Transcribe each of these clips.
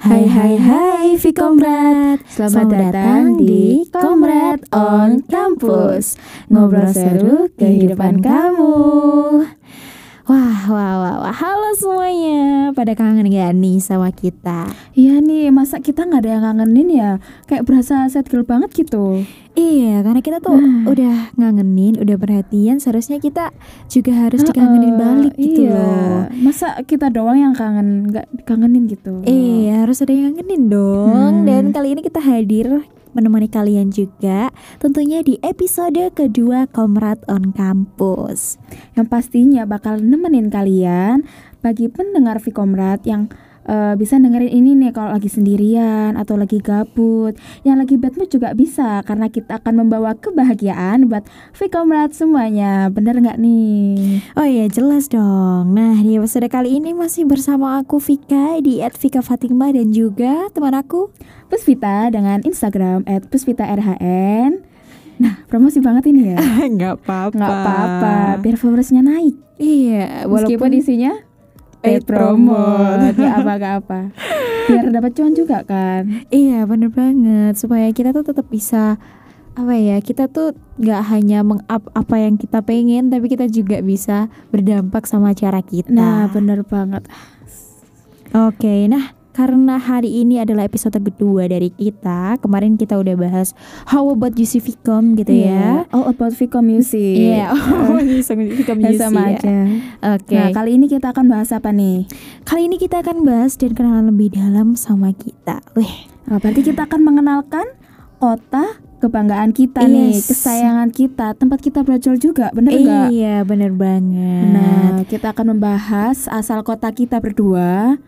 Hai hai hai Vikomrad Selamat, datang di Komrad on Campus. Ngobrol seru kehidupan kamu Wah, wah, wah, wah, halo semuanya Pada kangen gak nih sama kita? Iya nih, masa kita nggak ada yang kangenin ya? Kayak berasa set girl banget gitu Iya, karena kita tuh Nah. udah ngangenin, udah perhatian Seharusnya kita juga harus dikangenin Heeh, balik gitu iya. loh Masa kita doang yang kangen, nggak dikangenin gitu Iya, harus ada yang ngangenin dong. Hmm. Dan kali ini kita hadir menemani kalian juga tentunya di episode kedua Komrad on Campus. Yang pastinya bakal nemenin kalian Bagi pendengar Vkomrad yang eh, bisa dengerin ini nih kalau lagi sendirian atau lagi gabut Yang lagi bad mood juga bisa Karena kita akan membawa kebahagiaan buat Vkomrad semuanya Bener nggak nih? Oh iya, jelas dong. Nah, di episode kali ini masih bersama aku Vika di @vika_fatimah dan juga teman aku. Puspita dengan Instagram @puspitarhn. Nah, promosi banget ini ya. Enggak apa-apa. Nggak apa-apa, biar followersnya naik. Iya, Meskipun walaupun isinya paid ya apa gak apa. Biar dapat cuan juga kan. Iya bener banget supaya kita tuh tetap bisa apa ya kita tuh nggak hanya meng-up apa yang kita pengen tapi kita juga bisa berdampak sama cara kita. Nah, bener banget. Oke, nah karena hari ini adalah episode kedua dari kita. Kemarin kita udah bahas how about UC Vicom gitu ya. Iya, All about Vico Music. Iya, oh, Vicom Ya, UC sama ya. aja. Oke, Nah, kali ini kita akan bahas apa nih? kali ini kita akan bahas dan kenalan lebih dalam sama kita. Wih, Nah, berarti kita akan mengenalkan kota kebanggaan kita nih, Yes. kesayangan kita, tempat kita belajar juga, bener nggak? iya bener banget. Nah, kita akan membahas asal kota kita berdua.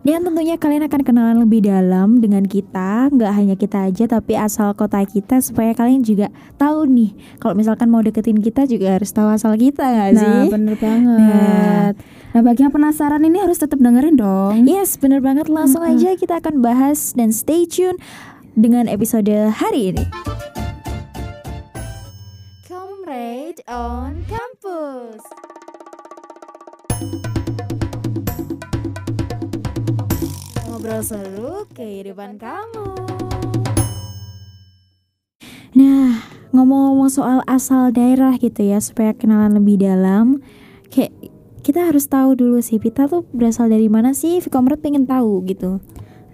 Dan tentunya kalian akan kenalan lebih dalam dengan kita Nggak hanya kita aja tapi asal kota kita Supaya kalian juga tahu nih Kalau misalkan mau deketin kita juga harus tahu asal kita nggak sih? Nah, bener banget. Nah, bagi yang penasaran ini harus tetap dengerin dong. Yes bener banget langsung aja kita akan bahas Dan stay tune dengan episode hari ini Comrade on Campus seru kehidupan kamu Nah, ngomong-ngomong soal asal daerah gitu ya, supaya kenalan lebih dalam, kayak kita harus tahu dulu sih, Pita tuh berasal dari mana sih? Vkomrad pengen tahu gitu.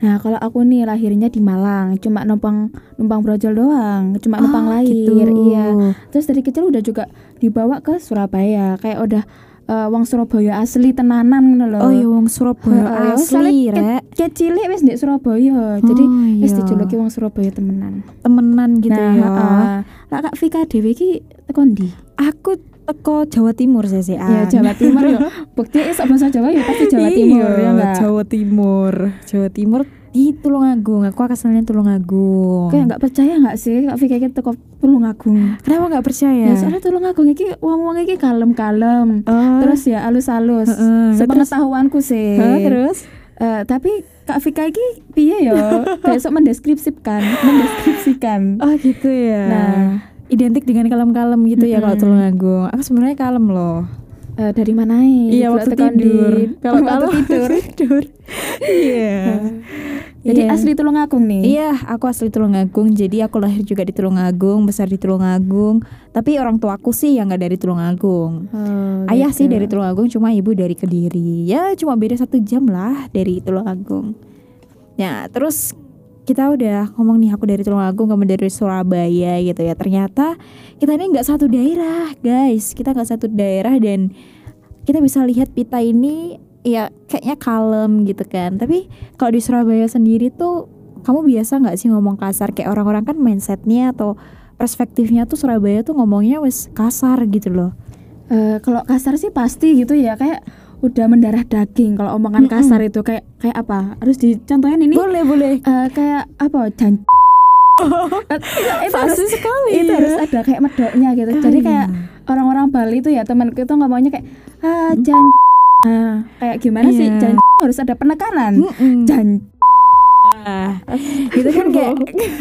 Nah, kalau aku nih lahirnya di Malang, cuma numpang numpang brojol doang, cuma numpang Ah, lahir, gitu. iya. Terus dari kecil udah juga dibawa ke Surabaya, kayak udah eh, wong Surabaya asli tenanan ngono loh. Oh iya, wong Surabaya Heeh, asli, rek. Kayak cilik wis di Surabaya. Jadi Oh, wis iya. dijuluki wong Surabaya temenan. temenan gitu nah, ya. heeh. Lah Kak Vika dhewe iki teko ndi? Aku teko Jawa Timur sih. Ya Jawa Timur ya. Bukti is bahasa Jawa ya pasti Jawa Timur ya enggak? Iya, Jawa Timur. Jawa Timur di Tulungagung. Aku asalnya Tulungagung. Kayak nggak percaya nggak sih Kak Vika iki teko Tulungagung? Kenapa nggak percaya? Ya, soalnya Tulungagung iki wong-wong iki kalem-kalem. Oh, Terus ya alus-alus. Heeh, Sepengetahuanku sih. Hah, terus? Eh, tapi Kak Vika iki piye ya? Besok mendeskripsikan, mendeskripsikan. Oh gitu ya. Nah, identik dengan kalem-kalem gitu ya kalau. Tulungagung. Aku sebenarnya kalem loh. Eh, dari mana Iya waktu tidur. Kalau Kalau waktu tidur. tidur. Iya. Jadi Iya. asli Tulungagung nih. Iya, aku asli Tulungagung. Jadi aku lahir juga di Tulungagung, besar di Tulungagung. Tapi orang tuaku sih yang nggak dari Tulungagung. Oh, Ayah gitu. sih dari Tulungagung, cuma ibu dari Kediri. Ya cuma beda satu jam lah dari Tulungagung. Ya terus kita udah ngomong nih aku dari Tulungagung, kamu dari Surabaya gitu ya. Ternyata kita ini nggak satu daerah, guys. Kita nggak satu daerah dan kita bisa lihat Pita ini ya kayaknya kalem gitu kan. Tapi kalau di Surabaya sendiri tuh kamu biasa nggak sih ngomong kasar kayak orang-orang kan mindsetnya atau perspektifnya tuh Surabaya tuh ngomongnya wes kasar gitu loh. Eh, kalau kasar sih pasti gitu ya kayak udah mendarah daging. Kalau omongan Mm-mm. kasar itu kayak kayak apa? Harus dicontohin ini. Boleh boleh. Eh, kayak apa? Jan Eh, itu harus sekali. itu ya. harus ada kayak medoknya gitu. Jadi kayak orang-orang Bali itu ya temanku itu ngomongnya kayak ah jan ah, kayak gimana sih? Iya. jan harus ada penekanan. Mm-mm. jan Ah, itu kan kayak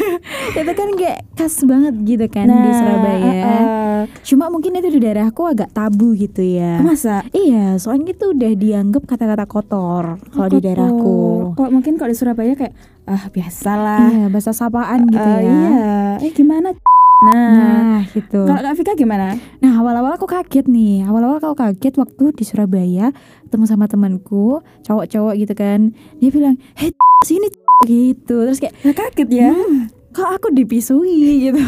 itu kan kayak khas banget gitu kan di Nah, Surabaya. eh, eh. Cuma mungkin itu di daerahku agak tabu gitu ya. Masa? Iya, soalnya itu udah dianggap kata-kata kotor kalau di daerahku. Kok mungkin kalau di Surabaya kayak ah biasalah. Iya, bahasa sapaan gitu Eh, ya. Iya. Eh gimana? Nah, Nah, gitu. kalau Kak Vika gimana? Nah, awal-awal aku kaget nih. Awal-awal aku kaget waktu di Surabaya ketemu sama temanku, cowok-cowok gitu kan. Dia bilang, "Hei, sini gitu." Terus kayak, Ya kaget ya. "Hmm, kok aku dipisui gitu.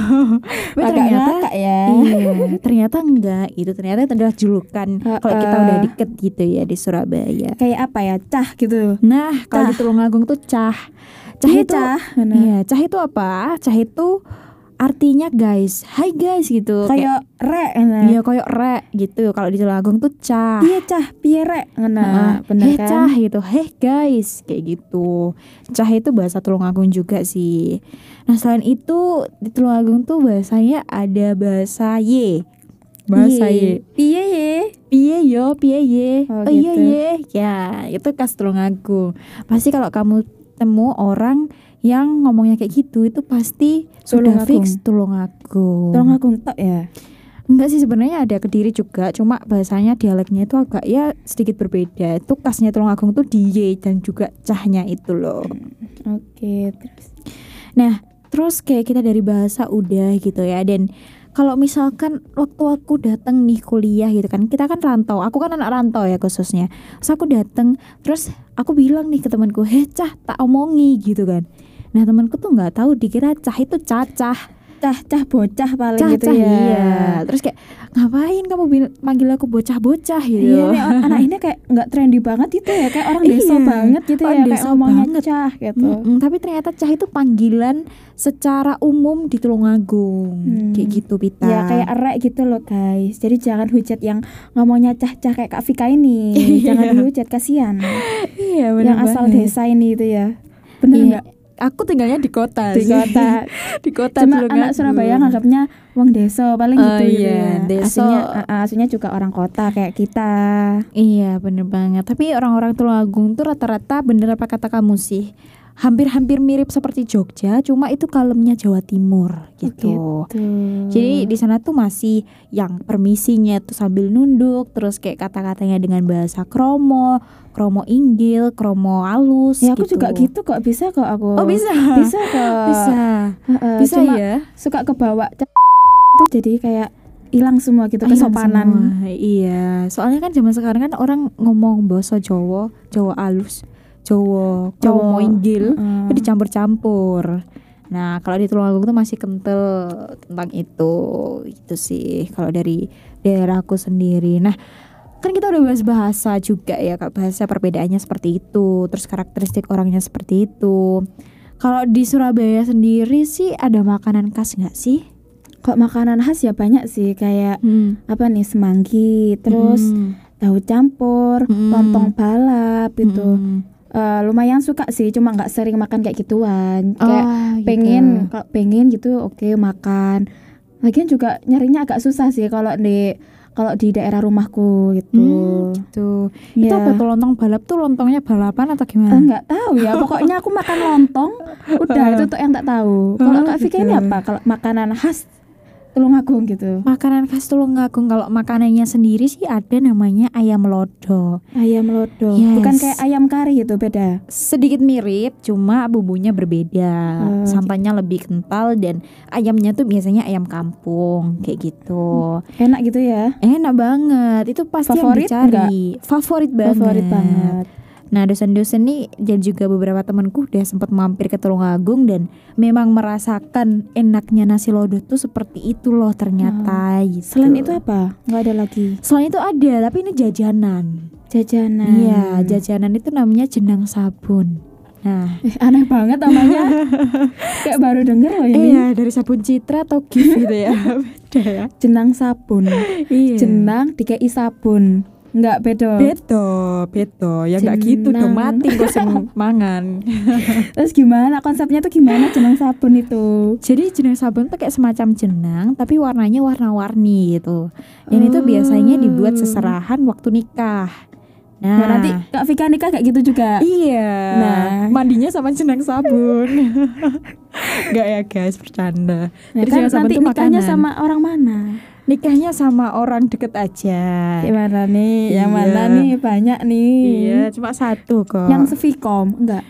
Agak ternyata ngakak ya. Iya, ternyata enggak gitu. Ternyata itu adalah julukan kalau kita udah deket gitu ya di Surabaya. Kayak apa ya? Cah gitu. Nah, kalau di. Tulungagung tuh cah. Cah Iya, itu cah. Iya, cah itu apa? Cah itu artinya guys, hai guys gitu. Kayak Kayak- nah. Iya, koyok rek gitu. Kalau di Tulungagung tuh cah. Iya cah, piye rek ngena. Heeh. Bener Heh kan? cah gitu, heh guys, kayak gitu. Cah itu bahasa Tulungagung juga sih. Nah selain itu di Tulungagung tuh bahasanya ada bahasa Y, bahasa Y. Piye ye? Piye yo, piye ye, Oh, oh, iya gitu. ye, ya itu khas Tulungagung. Pasti kalau kamu temu orang yang ngomongnya kayak gitu itu pasti sudah Tulungagung. fix Tulungagung. Tolong aku tok ya. Enggak sih sebenarnya ada kediri juga, cuma bahasanya dialeknya itu agak ya sedikit berbeda. Itu khasnya Tulungagung tuh di Y dan juga cahnya itu loh. Oke, terus Nah, terus kayak kita dari bahasa udah gitu ya dan kalau misalkan waktu aku datang nih kuliah gitu kan kita kan rantau aku kan anak rantau ya khususnya terus aku datang terus aku bilang nih ke temanku heh cah tak omongi gitu kan nah temanku tuh nggak tahu dikira cah itu cacah cah cah bocah paling cah gitu cah ya. iya terus kayak ngapain kamu manggil aku bocah-bocah gitu Iya, nih, an- anak ini kayak nggak trendy banget gitu ya, kayak orang desa Iya, banget gitu orang ya, kayak desa ngomongnya banget. cah gitu. Mm-mm, tapi ternyata cah itu panggilan secara umum di Tulungagung Hmm. kayak gitu Pita Ya kayak erek gitu loh guys. Jadi jangan hujat yang ngomongnya cah-cah kayak Kak Vika ini. Iya. jangan dihujat kasihan. iya yang asal desa ini itu ya. Bener Iya, nggak? Aku tinggalnya di kota Di sih. kota. di kota Cuma Tulungagung. anak Surabaya nganggapnya wong desa paling Oh, gitu gitu iya, ya. desa. Aslinya uh, aslinya juga orang kota kayak kita. iya bener banget tapi orang-orang Tulungagung tuh rata-rata bener apa kata kamu sih hampir-hampir mirip seperti Jogja cuma itu kalemnya Jawa Timur gitu Tuh. Jadi di sana tuh masih yang permisinya tuh sambil nunduk, terus kayak kata-katanya dengan bahasa kromo, kromo inggil, kromo halus. ya aku juga gitu kok bisa kok aku. Oh bisa, Bisa kok. bisa, Heeh, bisa cuma ya. suka kebawa itu jadi kayak hilang semua gitu Ah, kesopanan. semua. Iya, soalnya kan zaman sekarang kan orang ngomong bahasa Jawa, Jawa halus, Jawa, kromo Jawa. inggil, Heeh. itu dicampur-campur. Nah, kalau di Tulungagung tuh masih kental tentang itu. Itu sih kalau dari daerahku sendiri. Nah, kan kita udah bahas bahasa juga ya, Kak. Bahasa perbedaannya seperti itu, terus karakteristik orangnya seperti itu. Kalau di Surabaya sendiri sih ada makanan khas nggak sih? Kok makanan khas ya banyak sih kayak Hmm. apa nih semanggi, terus Hmm. tahu campur, Mm. lontong balap itu. Hmm. Eh, lumayan suka sih, cuma nggak sering makan kayak gituan. Kayak Oh, gitu. pengen kalau pengen gitu oke makan. Lagian juga nyarinya agak susah sih kalau di kalau di daerah rumahku gitu. Hmm, gitu. Itu Ya. apa tuh lontong balap tuh lontongnya balapan atau Eh, gimana? nggak tahu ya pokoknya aku makan lontong udah itu tuh yang tak tahu kalau Oh, kak Vika ini gitu. apa kalau makanan khas Tulungagung gitu Makanan khas Tulungagung kalau makanannya sendiri sih ada namanya ayam lodo. ayam lodo Yes. bukan kayak ayam kari itu beda Sedikit mirip, cuma bumbunya berbeda. Oh, Santannya lebih kental dan ayamnya tuh biasanya ayam kampung kayak gitu. enak gitu ya Enak banget. Itu pasti Favorit yang dicari. Favorit banget. favorit banget Nah, dosen-dosen nih dan juga beberapa temanku udah sempat mampir ke Tulungagung dan memang merasakan enaknya nasi lodo tuh seperti itu loh ternyata gitu. Hmm. selain itu apa nggak ada lagi Selain itu ada, tapi ini jajanan. jajanan Iya, jajanan itu namanya jenang sabun. Nah, Eh, aneh banget namanya kayak baru denger loh ini iya dari sabun Citra atau Gift gitu ya. Beda ya. jenang sabun Iya. jenang dikei sabun nggak beda Beto, beto. Ya nggak gitu dong, mati kok sing mangan. terus gimana konsepnya tuh gimana jenang sabun itu Jadi jenang sabun tuh kayak semacam jenang tapi warnanya warna-warni gitu. Dan itu Oh. biasanya dibuat seserahan waktu nikah. Nah, Nah, nanti Kak Vika nikah kayak gitu juga. Iya. Nah. mandinya sama jenang sabun. Gak ya guys, bercanda. Nah, Jadi kan jenang sabun nanti tuh nikahnya makanan. sama orang mana? Nikahnya sama orang deket aja. Gimana nih? Yang Iya. mana nih? Banyak nih. Iya, cuma satu kok. Yang sevikom enggak?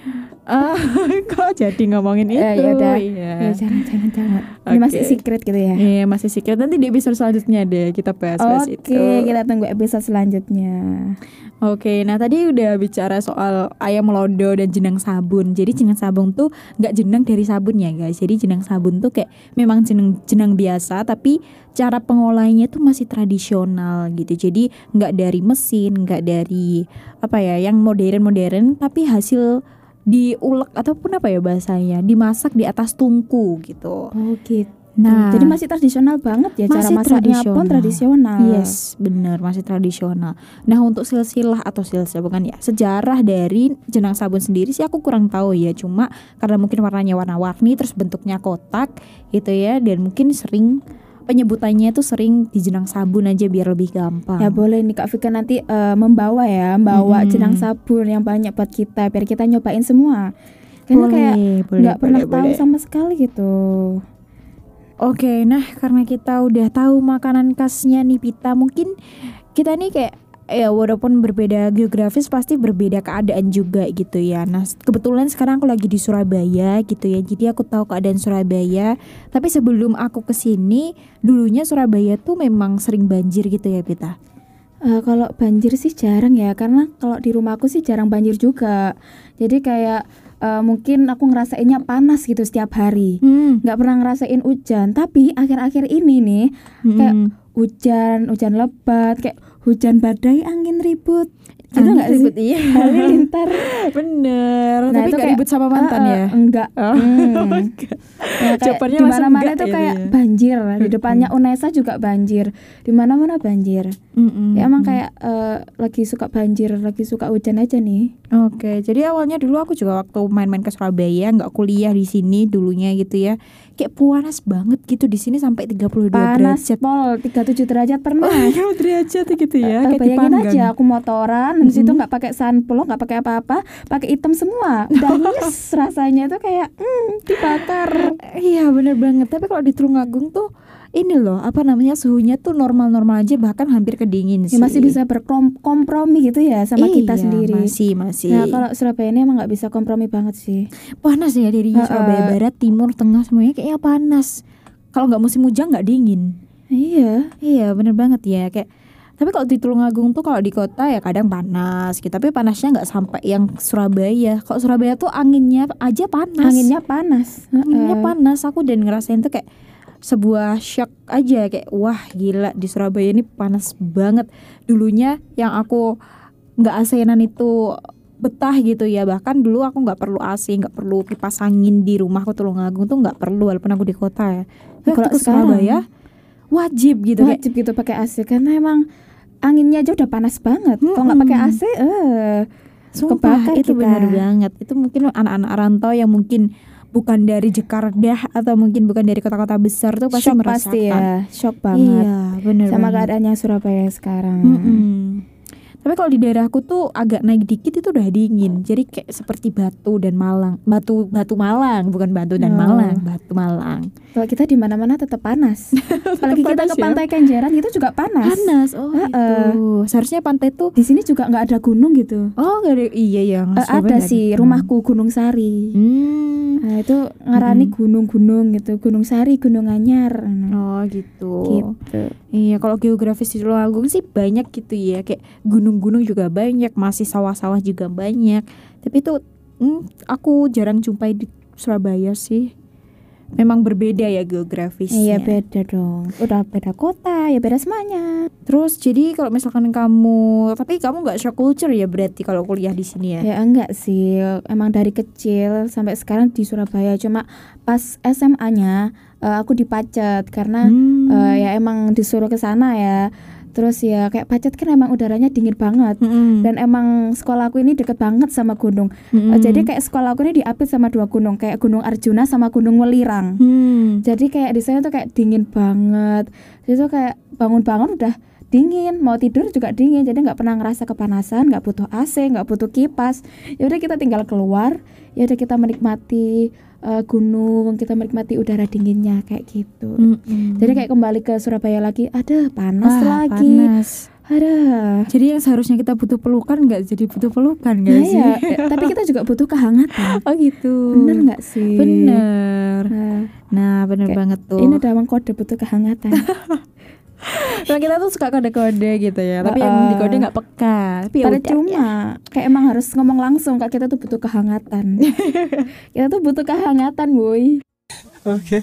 Ah, kok jadi ngomongin itu? Eh, ya udah. Iya. Ya jangan jangan jangan. Ini Oke. masih secret gitu ya. Iya, masih secret. Nanti di episode selanjutnya deh kita bahas-bahas Oke, itu. kita tunggu episode selanjutnya. Oke, nah tadi udah bicara soal ayam lodo dan jenang sabun. Jadi jenang sabun tuh nggak jenang dari sabun ya guys. Jadi jenang sabun tuh kayak memang jenang jenang biasa, tapi cara pengolahnya tuh masih tradisional gitu. Jadi nggak dari mesin, nggak dari apa ya, yang modern-modern, tapi hasil diulek ataupun apa ya bahasanya, dimasak di atas tungku gitu. Oh gitu. Nah, Jadi masih tradisional banget ya cara Masih masaknya pun tradisional. Yes, benar masih tradisional. Nah untuk silsilah atau silsilah bukan ya sejarah dari jenang sabun sendiri sih aku kurang tahu ya. Cuma karena mungkin warnanya warna-warni terus bentuknya kotak gitu ya dan mungkin sering penyebutannya itu sering di jenang sabun aja biar lebih gampang. Ya boleh nih Kak Vika nanti eh, membawa ya, membawa Mm-mm. jenang sabun yang banyak buat kita biar kita nyobain semua. Karena Boleh, kayak boleh, nggak pernah boleh, tahu boleh. sama sekali gitu. Oke, nah karena kita udah tahu makanan khasnya nih Pita, mungkin kita nih kayak ya walaupun berbeda geografis pasti berbeda keadaan juga gitu ya. Nah kebetulan sekarang aku lagi di Surabaya gitu ya, jadi aku tahu keadaan Surabaya. Tapi sebelum aku ke sini, dulunya Surabaya tuh memang sering banjir gitu ya Pita. Eh, kalau banjir sih jarang ya, karena kalau di rumahku sih jarang banjir juga. Jadi kayak eh, mungkin aku ngerasainnya panas gitu setiap hari. Hmm, Nggak pernah ngerasain hujan, tapi akhir-akhir ini nih kayak hmm. hujan, hujan lebat, kayak hujan badai, angin ribut. Gitu nggak sih? ribut, iya. Halilintar. Bener, Nah, tapi itu gak kayak- ribut sama mantan Eh, eh, ya. Enggak. Oh, Hmm. enggak. Ya, kayak Jawabannya di enggak itu gitu kayak ya. banjir. Di depannya Unesa juga banjir. Di mana-mana banjir. Mm-mm. Ya emang kayak eh, lagi suka banjir, lagi suka hujan aja nih. Oke, jadi awalnya dulu aku juga waktu main-main ke Surabaya, nggak kuliah di sini dulunya gitu ya. Kayak panas banget gitu di sini sampai 32 Panas derajat. pol 37 derajat pernah. Oh, derajat gitu ya, Eh, kayak bayangin dipanggang. aja aku motoran habis itu Mm-mm. nggak pakai sunblock nggak pakai apa-apa pakai hitam semua udah nyes rasanya itu kayak hmm, dibakar Iya, bener banget. Tapi kalau di Tulungagung tuh ini loh, apa namanya suhunya tuh normal-normal aja bahkan hampir kedingin ya sih. masih bisa berkompromi gitu ya sama kita Iya, sendiri Masih, masih. nah kalau Surabaya ini emang nggak bisa kompromi banget sih panas ya dari Heeh. Surabaya Barat, Timur, Tengah semuanya kayaknya panas. Kalau nggak musim hujan nggak dingin. iya Iya bener banget ya kayak tapi kalau di Tulungagung tuh kalau di kota ya kadang panas gitu tapi panasnya nggak sampai yang Surabaya kalau Surabaya tuh anginnya aja panas anginnya panas anginnya Heeh. panas aku dan ngerasain tuh kayak sebuah shock aja kayak wah gila di Surabaya ini panas banget dulunya yang aku nggak asenan itu betah gitu ya bahkan dulu aku nggak perlu AC nggak perlu kipas angin di rumahku Tulungagung tuh nggak perlu walaupun aku di kota ya Tapi Kalau ke Surabaya wajib gitu kayak wajib gitu pakai AC karena emang anginnya aja udah panas banget kalau nggak pakai. AC eh Sumpah Kebakar itu kita. benar banget. Itu mungkin anak-anak rantau yang mungkin bukan dari Jakarta atau mungkin bukan dari kota-kota besar tuh pasti shock merasakan. pasti ya shock banget Iya, benar sama banget. keadaannya Surabaya sekarang Mm-mm. Tapi kalau di daerahku tuh agak naik dikit itu udah dingin. Jadi kayak seperti Batu dan Malang. Batu Batu Malang, bukan Batu dan Oh. Malang, Batu Malang. Kalau kita di mana-mana tetap panas. Apalagi kita panas ke ya. pantai Kenjeran itu juga panas. Panas. Oh, Heeh. itu. Seharusnya pantai tuh Di sini juga nggak ada gunung gitu. Oh, gak ada. Iya, yang Eh, ada sih rumahku Gunung Sari. Hmm. Nah, itu ngarani gunung-gunung gitu. Gunung Sari, Gunung Anyar. Nah, Oh, gitu. Gitu. Iya, kalau geografis di Tulungagung sih banyak gitu ya, kayak gunung-gunung juga banyak, masih sawah-sawah juga banyak. Tapi itu hmm, aku jarang jumpai di Surabaya sih. Memang berbeda ya geografisnya. Iya beda dong. Udah beda kota, ya beda semuanya. Terus jadi kalau misalkan kamu, tapi kamu nggak shock culture ya berarti kalau kuliah di sini ya? Ya enggak sih. Emang dari kecil sampai sekarang di Surabaya. Cuma pas SMA-nya eh, aku dipacet karena Hmm. eh, ya emang disuruh ke sana ya. Terus ya kayak pacet kan emang udaranya dingin banget. Mm-mm. dan emang sekolahku ini deket banget sama gunung. Mm-mm. Eh, jadi kayak sekolahku ini diapit sama dua gunung, kayak Gunung Arjuna sama Gunung Welirang. Hmm. Jadi kayak di sana tuh kayak dingin banget. Itu kayak bangun-bangun udah dingin mau tidur juga dingin jadi nggak pernah ngerasa kepanasan nggak butuh AC nggak butuh kipas ya udah kita tinggal keluar ya udah kita menikmati uh, gunung kita menikmati udara dinginnya kayak gitu Mm-mm. jadi kayak kembali ke Surabaya lagi ada panas Wah, lagi panas. ada Jadi yang seharusnya kita butuh pelukan nggak jadi butuh pelukan nggak sih? ya, tapi kita juga butuh kehangatan Oh gitu. bener nggak sih Bener. Nah, Nah bener Kayak banget tuh. ini udah kode butuh kehangatan Nah, kita tuh suka kode-kode gitu ya. Tapi yang Uh-uh. di kode nggak peka. Tapi ya Pada cuma kayak emang harus ngomong langsung kalau kita tuh butuh kehangatan. kita tuh butuh kehangatan, boy. Oke.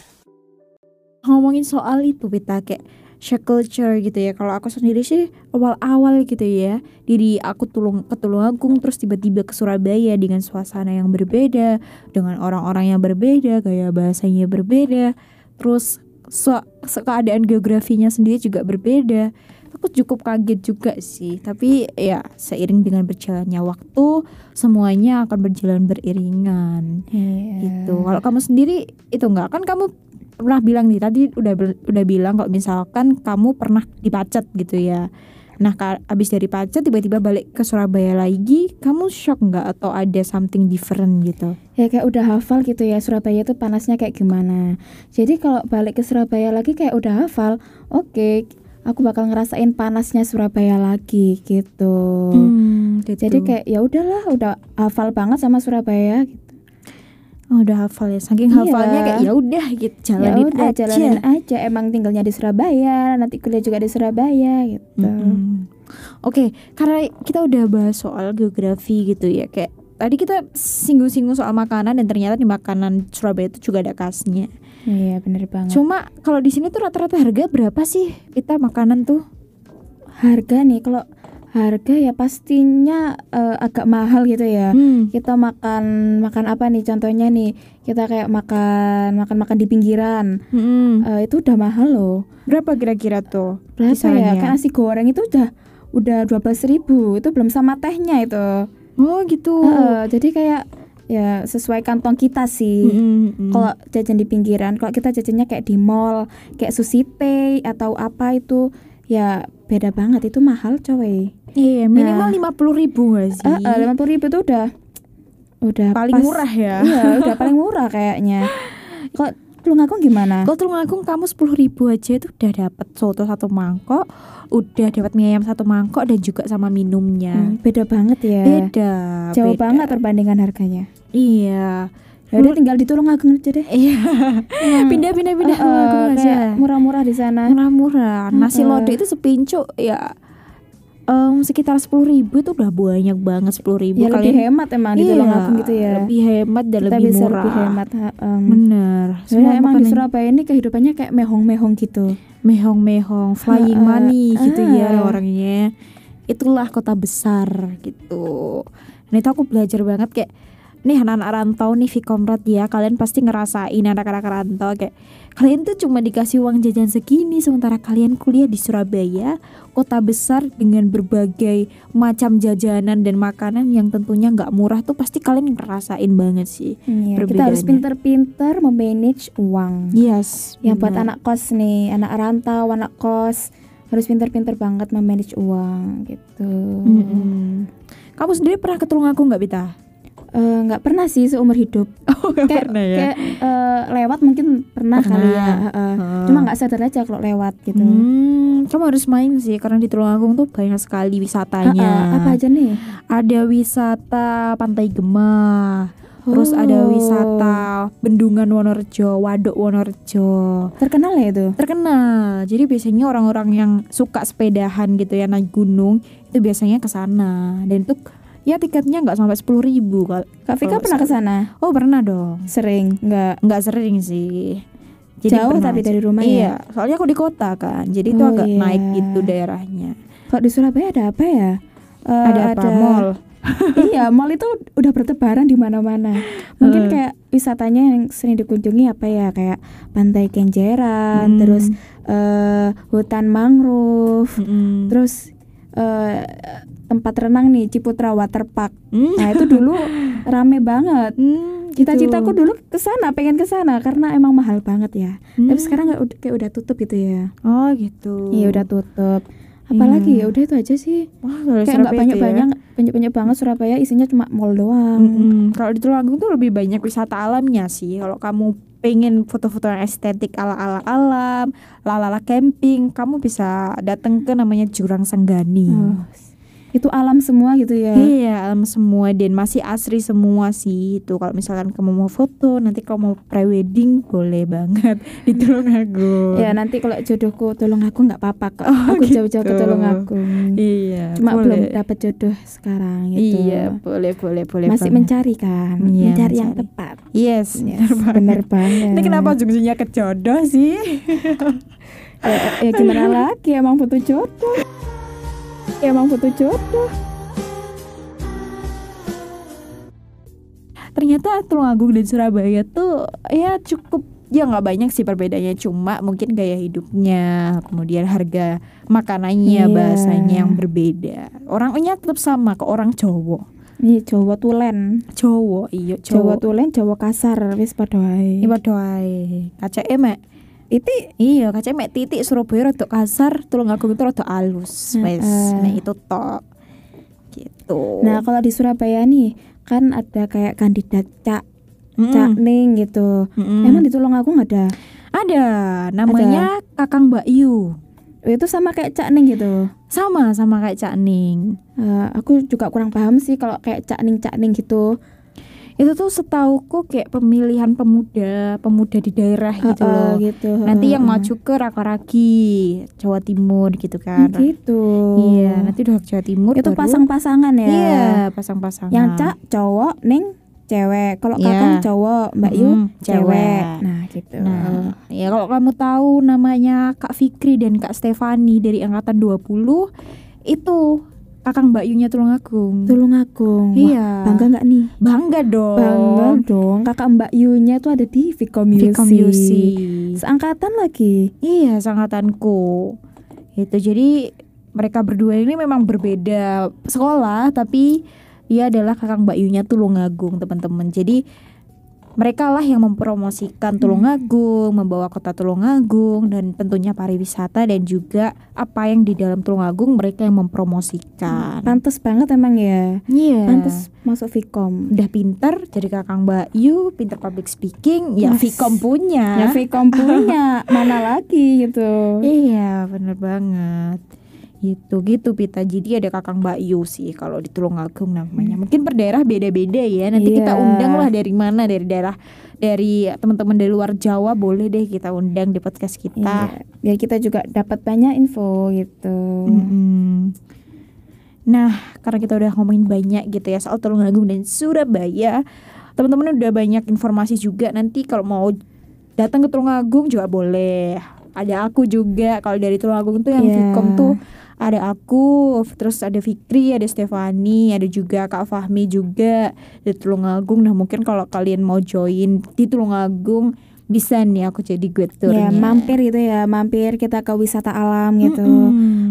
Ngomongin soal itu kita kayak share culture gitu ya. Kalau aku sendiri sih awal-awal gitu ya. Diri aku tulung ke Tulungagung terus tiba-tiba ke Surabaya dengan suasana yang berbeda, dengan orang-orang yang berbeda, gaya bahasanya berbeda. Terus so, so- keadaan geografinya sendiri juga berbeda. Aku cukup kaget juga sih, tapi ya seiring dengan berjalannya waktu semuanya akan berjalan beriringan Iya. gitu. Kalau kamu sendiri itu enggak kan kamu pernah bilang nih tadi udah udah bilang kalau misalkan kamu pernah dipacet gitu ya. Nah, abis dari pacet tiba-tiba balik ke Surabaya lagi, kamu shock nggak atau ada something different gitu? Ya kayak udah hafal gitu ya Surabaya tuh panasnya kayak gimana. Jadi kalau balik ke Surabaya lagi kayak udah hafal, oke, aku bakal ngerasain panasnya Surabaya lagi gitu. Hmm, gitu. Jadi kayak ya udahlah, udah hafal banget sama Surabaya. Gitu. Oh, udah hafal ya. Saking Iya. hafalnya kayak ya udah gitu, Ya jalanin udah aja. jalanin aja. Emang tinggalnya di Surabaya, nanti kuliah juga di Surabaya gitu. Mm-mm. Oke, karena kita udah bahas soal geografi gitu ya, kayak tadi kita singgung-singgung soal makanan dan ternyata di makanan Surabaya itu juga ada khasnya. Iya bener banget. Cuma kalau di sini tuh rata-rata harga berapa sih kita makanan tuh? harga nih kalau harga ya pastinya eh, agak mahal gitu ya. Hmm. Kita makan makan apa nih contohnya nih kita kayak makan makan makan di pinggiran Mm-mm. Eh, itu udah mahal loh. Berapa kira-kira tuh? Berapa ya? Kan nasi goreng itu udah udah dua ribu itu belum sama tehnya itu. Oh gitu. Heeh, jadi kayak ya sesuai kantong kita sih. Mm-mm. Kalau jajan di pinggiran, kalau kita jajannya kayak di mall, kayak Susite atau apa itu ya beda banget itu mahal coy. iya minimal Nah. lima puluh ribu gak sih? lima puluh ribu itu udah udah Paling pas. murah ya. Iya, udah paling murah kayaknya. Kok Tulungagung gimana? Kalau Tulungagung kamu sepuluh ribu aja itu udah dapat soto satu mangkok, udah dapat mie ayam satu mangkok dan juga sama minumnya. Hmm, beda banget ya. Beda. Jauh beda. banget perbandingan harganya. Iya. Ya udah tinggal di Tulungagung aja deh. Iya. Hmm. Pindah eh, Tulungagung aja. kayak murah-murah di sana. Murah-murah. Nasi Heeh. lodeh itu sepincuk ya em, sekitar sepuluh ribu itu udah banyak banget sepuluh ribu Ya lebih hemat emang di Iya, Tulungagung gitu ya. Lebih hemat dan Kita lebih bisa murah. lebih hemat. em. Bener. Sebenarnya emang di Surabaya ini kehidupannya kayak mehong-mehong gitu. mehong-mehong, flying Heeh. money gitu ya Ah. orangnya. Itulah kota besar gitu. Nah itu aku belajar banget kayak nih anak-anak rantau nih Vkomrad ya kalian pasti ngerasain anak-anak rantau kayak kalian tuh cuma dikasih uang jajan segini sementara kalian kuliah di Surabaya kota besar dengan berbagai macam jajanan dan makanan yang tentunya nggak murah tuh pasti kalian ngerasain banget sih Iya, kita harus pinter-pinter memanage uang. yes Yang buat anak kos nih, anak rantau, anak kos harus pinter-pinter banget memanage uang gitu. Mm-mm. kamu sendiri pernah ke Tulungagung nggak Bita? Eh, nggak pernah sih seumur hidup. Oh kayak pernah ya? kayak eh, lewat mungkin pernah, Pernah. kali ya. heeh. Heeh. Cuma nggak sadar aja kalau lewat gitu. Hmm, kamu harus main sih karena di Tulungagung tuh banyak sekali wisatanya. Heeh, apa aja nih? Ada wisata Pantai Gemah, terus ada Oh. wisata Bendungan Wonorejo, Waduk Wonorejo. Terkenal ya itu. Terkenal. Jadi biasanya orang-orang yang suka sepedahan gitu ya naik gunung itu biasanya ke sana. Dan itu ya tiketnya nggak sampai sepuluh ribu kal. Kak Vika Kalau pernah ke sana? Oh pernah dong. Sering? Nggak Nggak sering sih. jauh pernah tapi aja. dari rumah ya? Iya, soalnya aku di kota kan, jadi itu Oh, agak iya. naik gitu daerahnya. Kalau di Surabaya ada apa ya? Eh, ada apa? Mall. iya, mall itu udah bertebaran di mana-mana. Mungkin Eh. kayak wisatanya yang sering dikunjungi apa ya? Kayak Pantai Kenjeran, Hmm. terus eh, hutan mangrove, Mm-mm. terus eh, tempat renang nih Ciputra Waterpark. Hmm. Nah, itu dulu rame banget. Hmm, Cita-citaku gitu. dulu ke sana, pengen ke sana karena emang mahal banget ya. Hmm. Tapi sekarang nggak ud- kayak udah tutup gitu ya. Oh gitu. Iya udah tutup. apalagi Iya. ya udah itu aja sih Wah, kayak nggak Surabaya banyak itu ya. banyak banyak banyak banget Surabaya isinya cuma mall doang Mm-mm. Kalau di Tulungagung tuh lebih banyak wisata alamnya sih. Kalau kamu pengen foto-foto yang estetik ala-ala alam, lala-lala camping, kamu bisa datang ke namanya Jurang Senggani. Oh, itu alam semua gitu ya Iya, alam semua dan masih asri semua sih itu. Kalau misalkan kamu mau foto, nanti kalau mau prewedding boleh banget di Tulungagung. ya nanti kalau jodohku tolong aku nggak apa-apa kok Oh, aku jauh-jauh ke gitu. Tulungagung Iya, cuma boleh. belum dapat jodoh sekarang gitu Iya, boleh, boleh, boleh. masih banget. mencari kan Iya, mencari yang mencari. tepat Yes, Yes, bener banget Ini kenapa ujung-ujungnya ke jodoh sih? ya, ya gimana lagi emang butuh jodoh ya, emang butuh jodoh ternyata Tulungagung dan Surabaya tuh ya cukup ya nggak banyak sih perbedaannya. Cuma mungkin gaya hidupnya kemudian harga makanannya Iya. bahasanya yang berbeda. Orangnya tetap sama ke orang Jawa. Ini Jawa tulen. Jawa iya Jawa Jawa. Tulen Jawa kasar wis padha wae Iya padha ae. KCE mek. Itu Iya, KCE mek titik Surabaya rada kasar, Tulungagung itu rada alus. Wes, mek itu tok. Gitu. nah kalau di Surabaya nih kan ada kayak kandidat cak Mm-mm. cak ning gitu Mm-mm. emang di Tulungagung ada ada namanya Kakang Mbak Yu. itu sama kayak cak ning gitu Sama sama kayak Cak Ning. Eh, aku juga kurang paham sih kalau kayak cak ning cak ning gitu Itu tuh setauku kayak pemilihan pemuda, pemuda di daerah gitu Heeh, loh. gitu Nanti yang maju ke Rakaraki, Jawa Timur gitu kan. gitu. Iya, nanti udah Jawa Timur itu baru- pasang-pasangan ya? Iya, pasang-pasangan. yang cak cowok ning cewek. Kalau kakang cowok mbak Yu Mm, cewek. nah gitu. Nah, ya kalau kamu tahu namanya Kak Fikri dan Kak Stefani dari angkatan 20 itu kakang Mbak Yunya Tulungagung. Tulungagung Wah, Iya. bangga nggak nih Bangga dong. bangga dong kakak mbak Yunya tuh ada di Vicom. Music. seangkatan lagi Iya, sangkatanku. Itu jadi mereka berdua ini memang berbeda sekolah tapi dia adalah kakang Mbak Yunya Tulungagung, teman-teman. Jadi mereka lah yang mempromosikan Tulungagung, membawa kota Tulungagung dan tentunya pariwisata dan juga apa yang di dalam Tulungagung mereka yang mempromosikan. pantes banget emang ya Iya. pantes masuk Vicom Udah pinter jadi kakang Mbak Yu, pinter public speaking, ya Mas. Vkom punya. ya Vicom punya mana lagi gitu Iya, bener banget. Gitu gitu Pita. Jadi ada Kakang Mbak Yu sih kalau di Tulungagung namanya. Mungkin per daerah beda-beda ya. Nanti kita Iya. undang lah dari mana dari daerah dari teman-teman dari luar Jawa boleh deh kita undang di podcast kita. Iya, biar kita juga dapat banyak info gitu Mm-mm. Nah, karena kita udah ngomongin banyak gitu ya soal Tulungagung dan Surabaya, teman-teman udah banyak informasi juga. Nanti kalau mau datang ke Tulungagung juga boleh. Ada aku juga. Kalau dari Tulungagung tuh yang. Vicom tuh ada aku, terus ada Fikri, ada Stefani, ada juga Kak Fahmi juga di Tulungagung. Nah, mungkin kalau kalian mau join di Tulungagung bisa nih aku jadi gue ya mampir gitu ya mampir kita ke wisata alam gitu.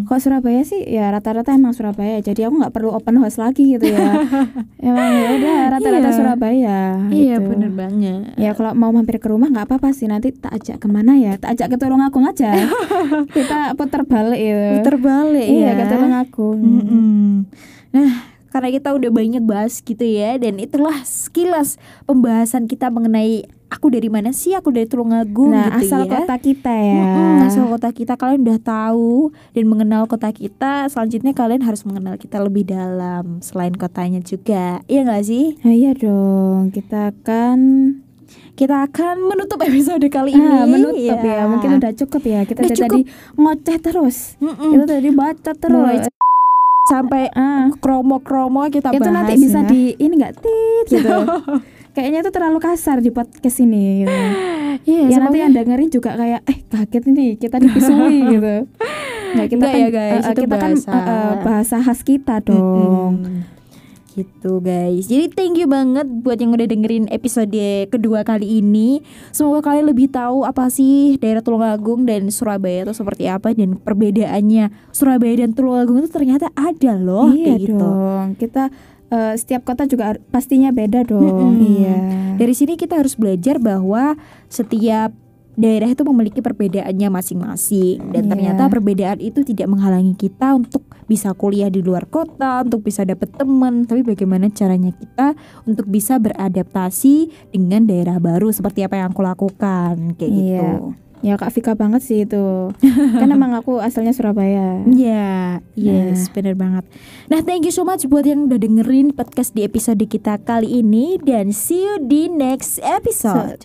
Kok Surabaya sih? Ya rata-rata emang Surabaya. Jadi aku nggak perlu open house lagi gitu ya. Emang ya udah rata-rata Iya. Surabaya Iya, gitu. bener banget. ya kalau mau mampir ke rumah nggak apa-apa sih. Nanti tak ajak ke mana ya? Tak ajak ke Tulungagung aja. Kita putar balik itu Puter balik iya ya. ke Tulungagung Mm-mm. Nah, karena kita udah banyak bahas gitu ya, dan itulah sekilas pembahasan kita mengenai aku dari mana sih? Aku dari Tulungagung nah gitu asal ya. kota kita ya Mm-mm, asal kota kita kalian udah tahu dan mengenal kota kita. Selanjutnya kalian harus mengenal kita lebih dalam selain kotanya juga. Iya nggak sih? Nah, iya dong kita akan Kita akan menutup episode kali ini. ah, menutup ya Iya. mungkin udah cukup ya kita Udah dari cukup. tadi ngoceh terus Mm-mm. kita tadi Mulai terus sampai ah kromo-kromo kita itu bahas nanti bisa ya. di ini nggak tit gitu kayaknya itu terlalu kasar di podcast ini gitu. Iya, ya nanti yang dengerin juga kayak eh kaget ini kita dipisui gitu. Nggak kita Nggak kan ya, guys, eh, itu kita kan bahasa. eh, eh, bahasa khas kita dong. Mm-mm. Gitu guys. Jadi thank you banget buat yang udah dengerin episode kedua kali ini. Semoga kalian lebih tahu apa sih daerah Tulungagung dan Surabaya itu seperti apa Dan perbedaannya. Surabaya dan Tulungagung itu ternyata ada loh iya kayak gitu. dong. Kita eh, setiap kota juga pastinya beda dong Mm-mm. iya Dari sini kita harus belajar bahwa setiap daerah itu memiliki perbedaannya masing-masing dan Iya. ternyata perbedaan itu tidak menghalangi kita untuk bisa kuliah di luar kota, untuk bisa dapet teman, tapi bagaimana caranya kita untuk bisa beradaptasi dengan daerah baru seperti apa yang aku lakukan kayak Iya. gitu. Ya Kak Vika banget sih itu. kan emang aku asalnya Surabaya. Iya, yes, bener banget. Nah, thank you so much buat yang udah dengerin podcast di episode kita kali ini dan see you di next episode.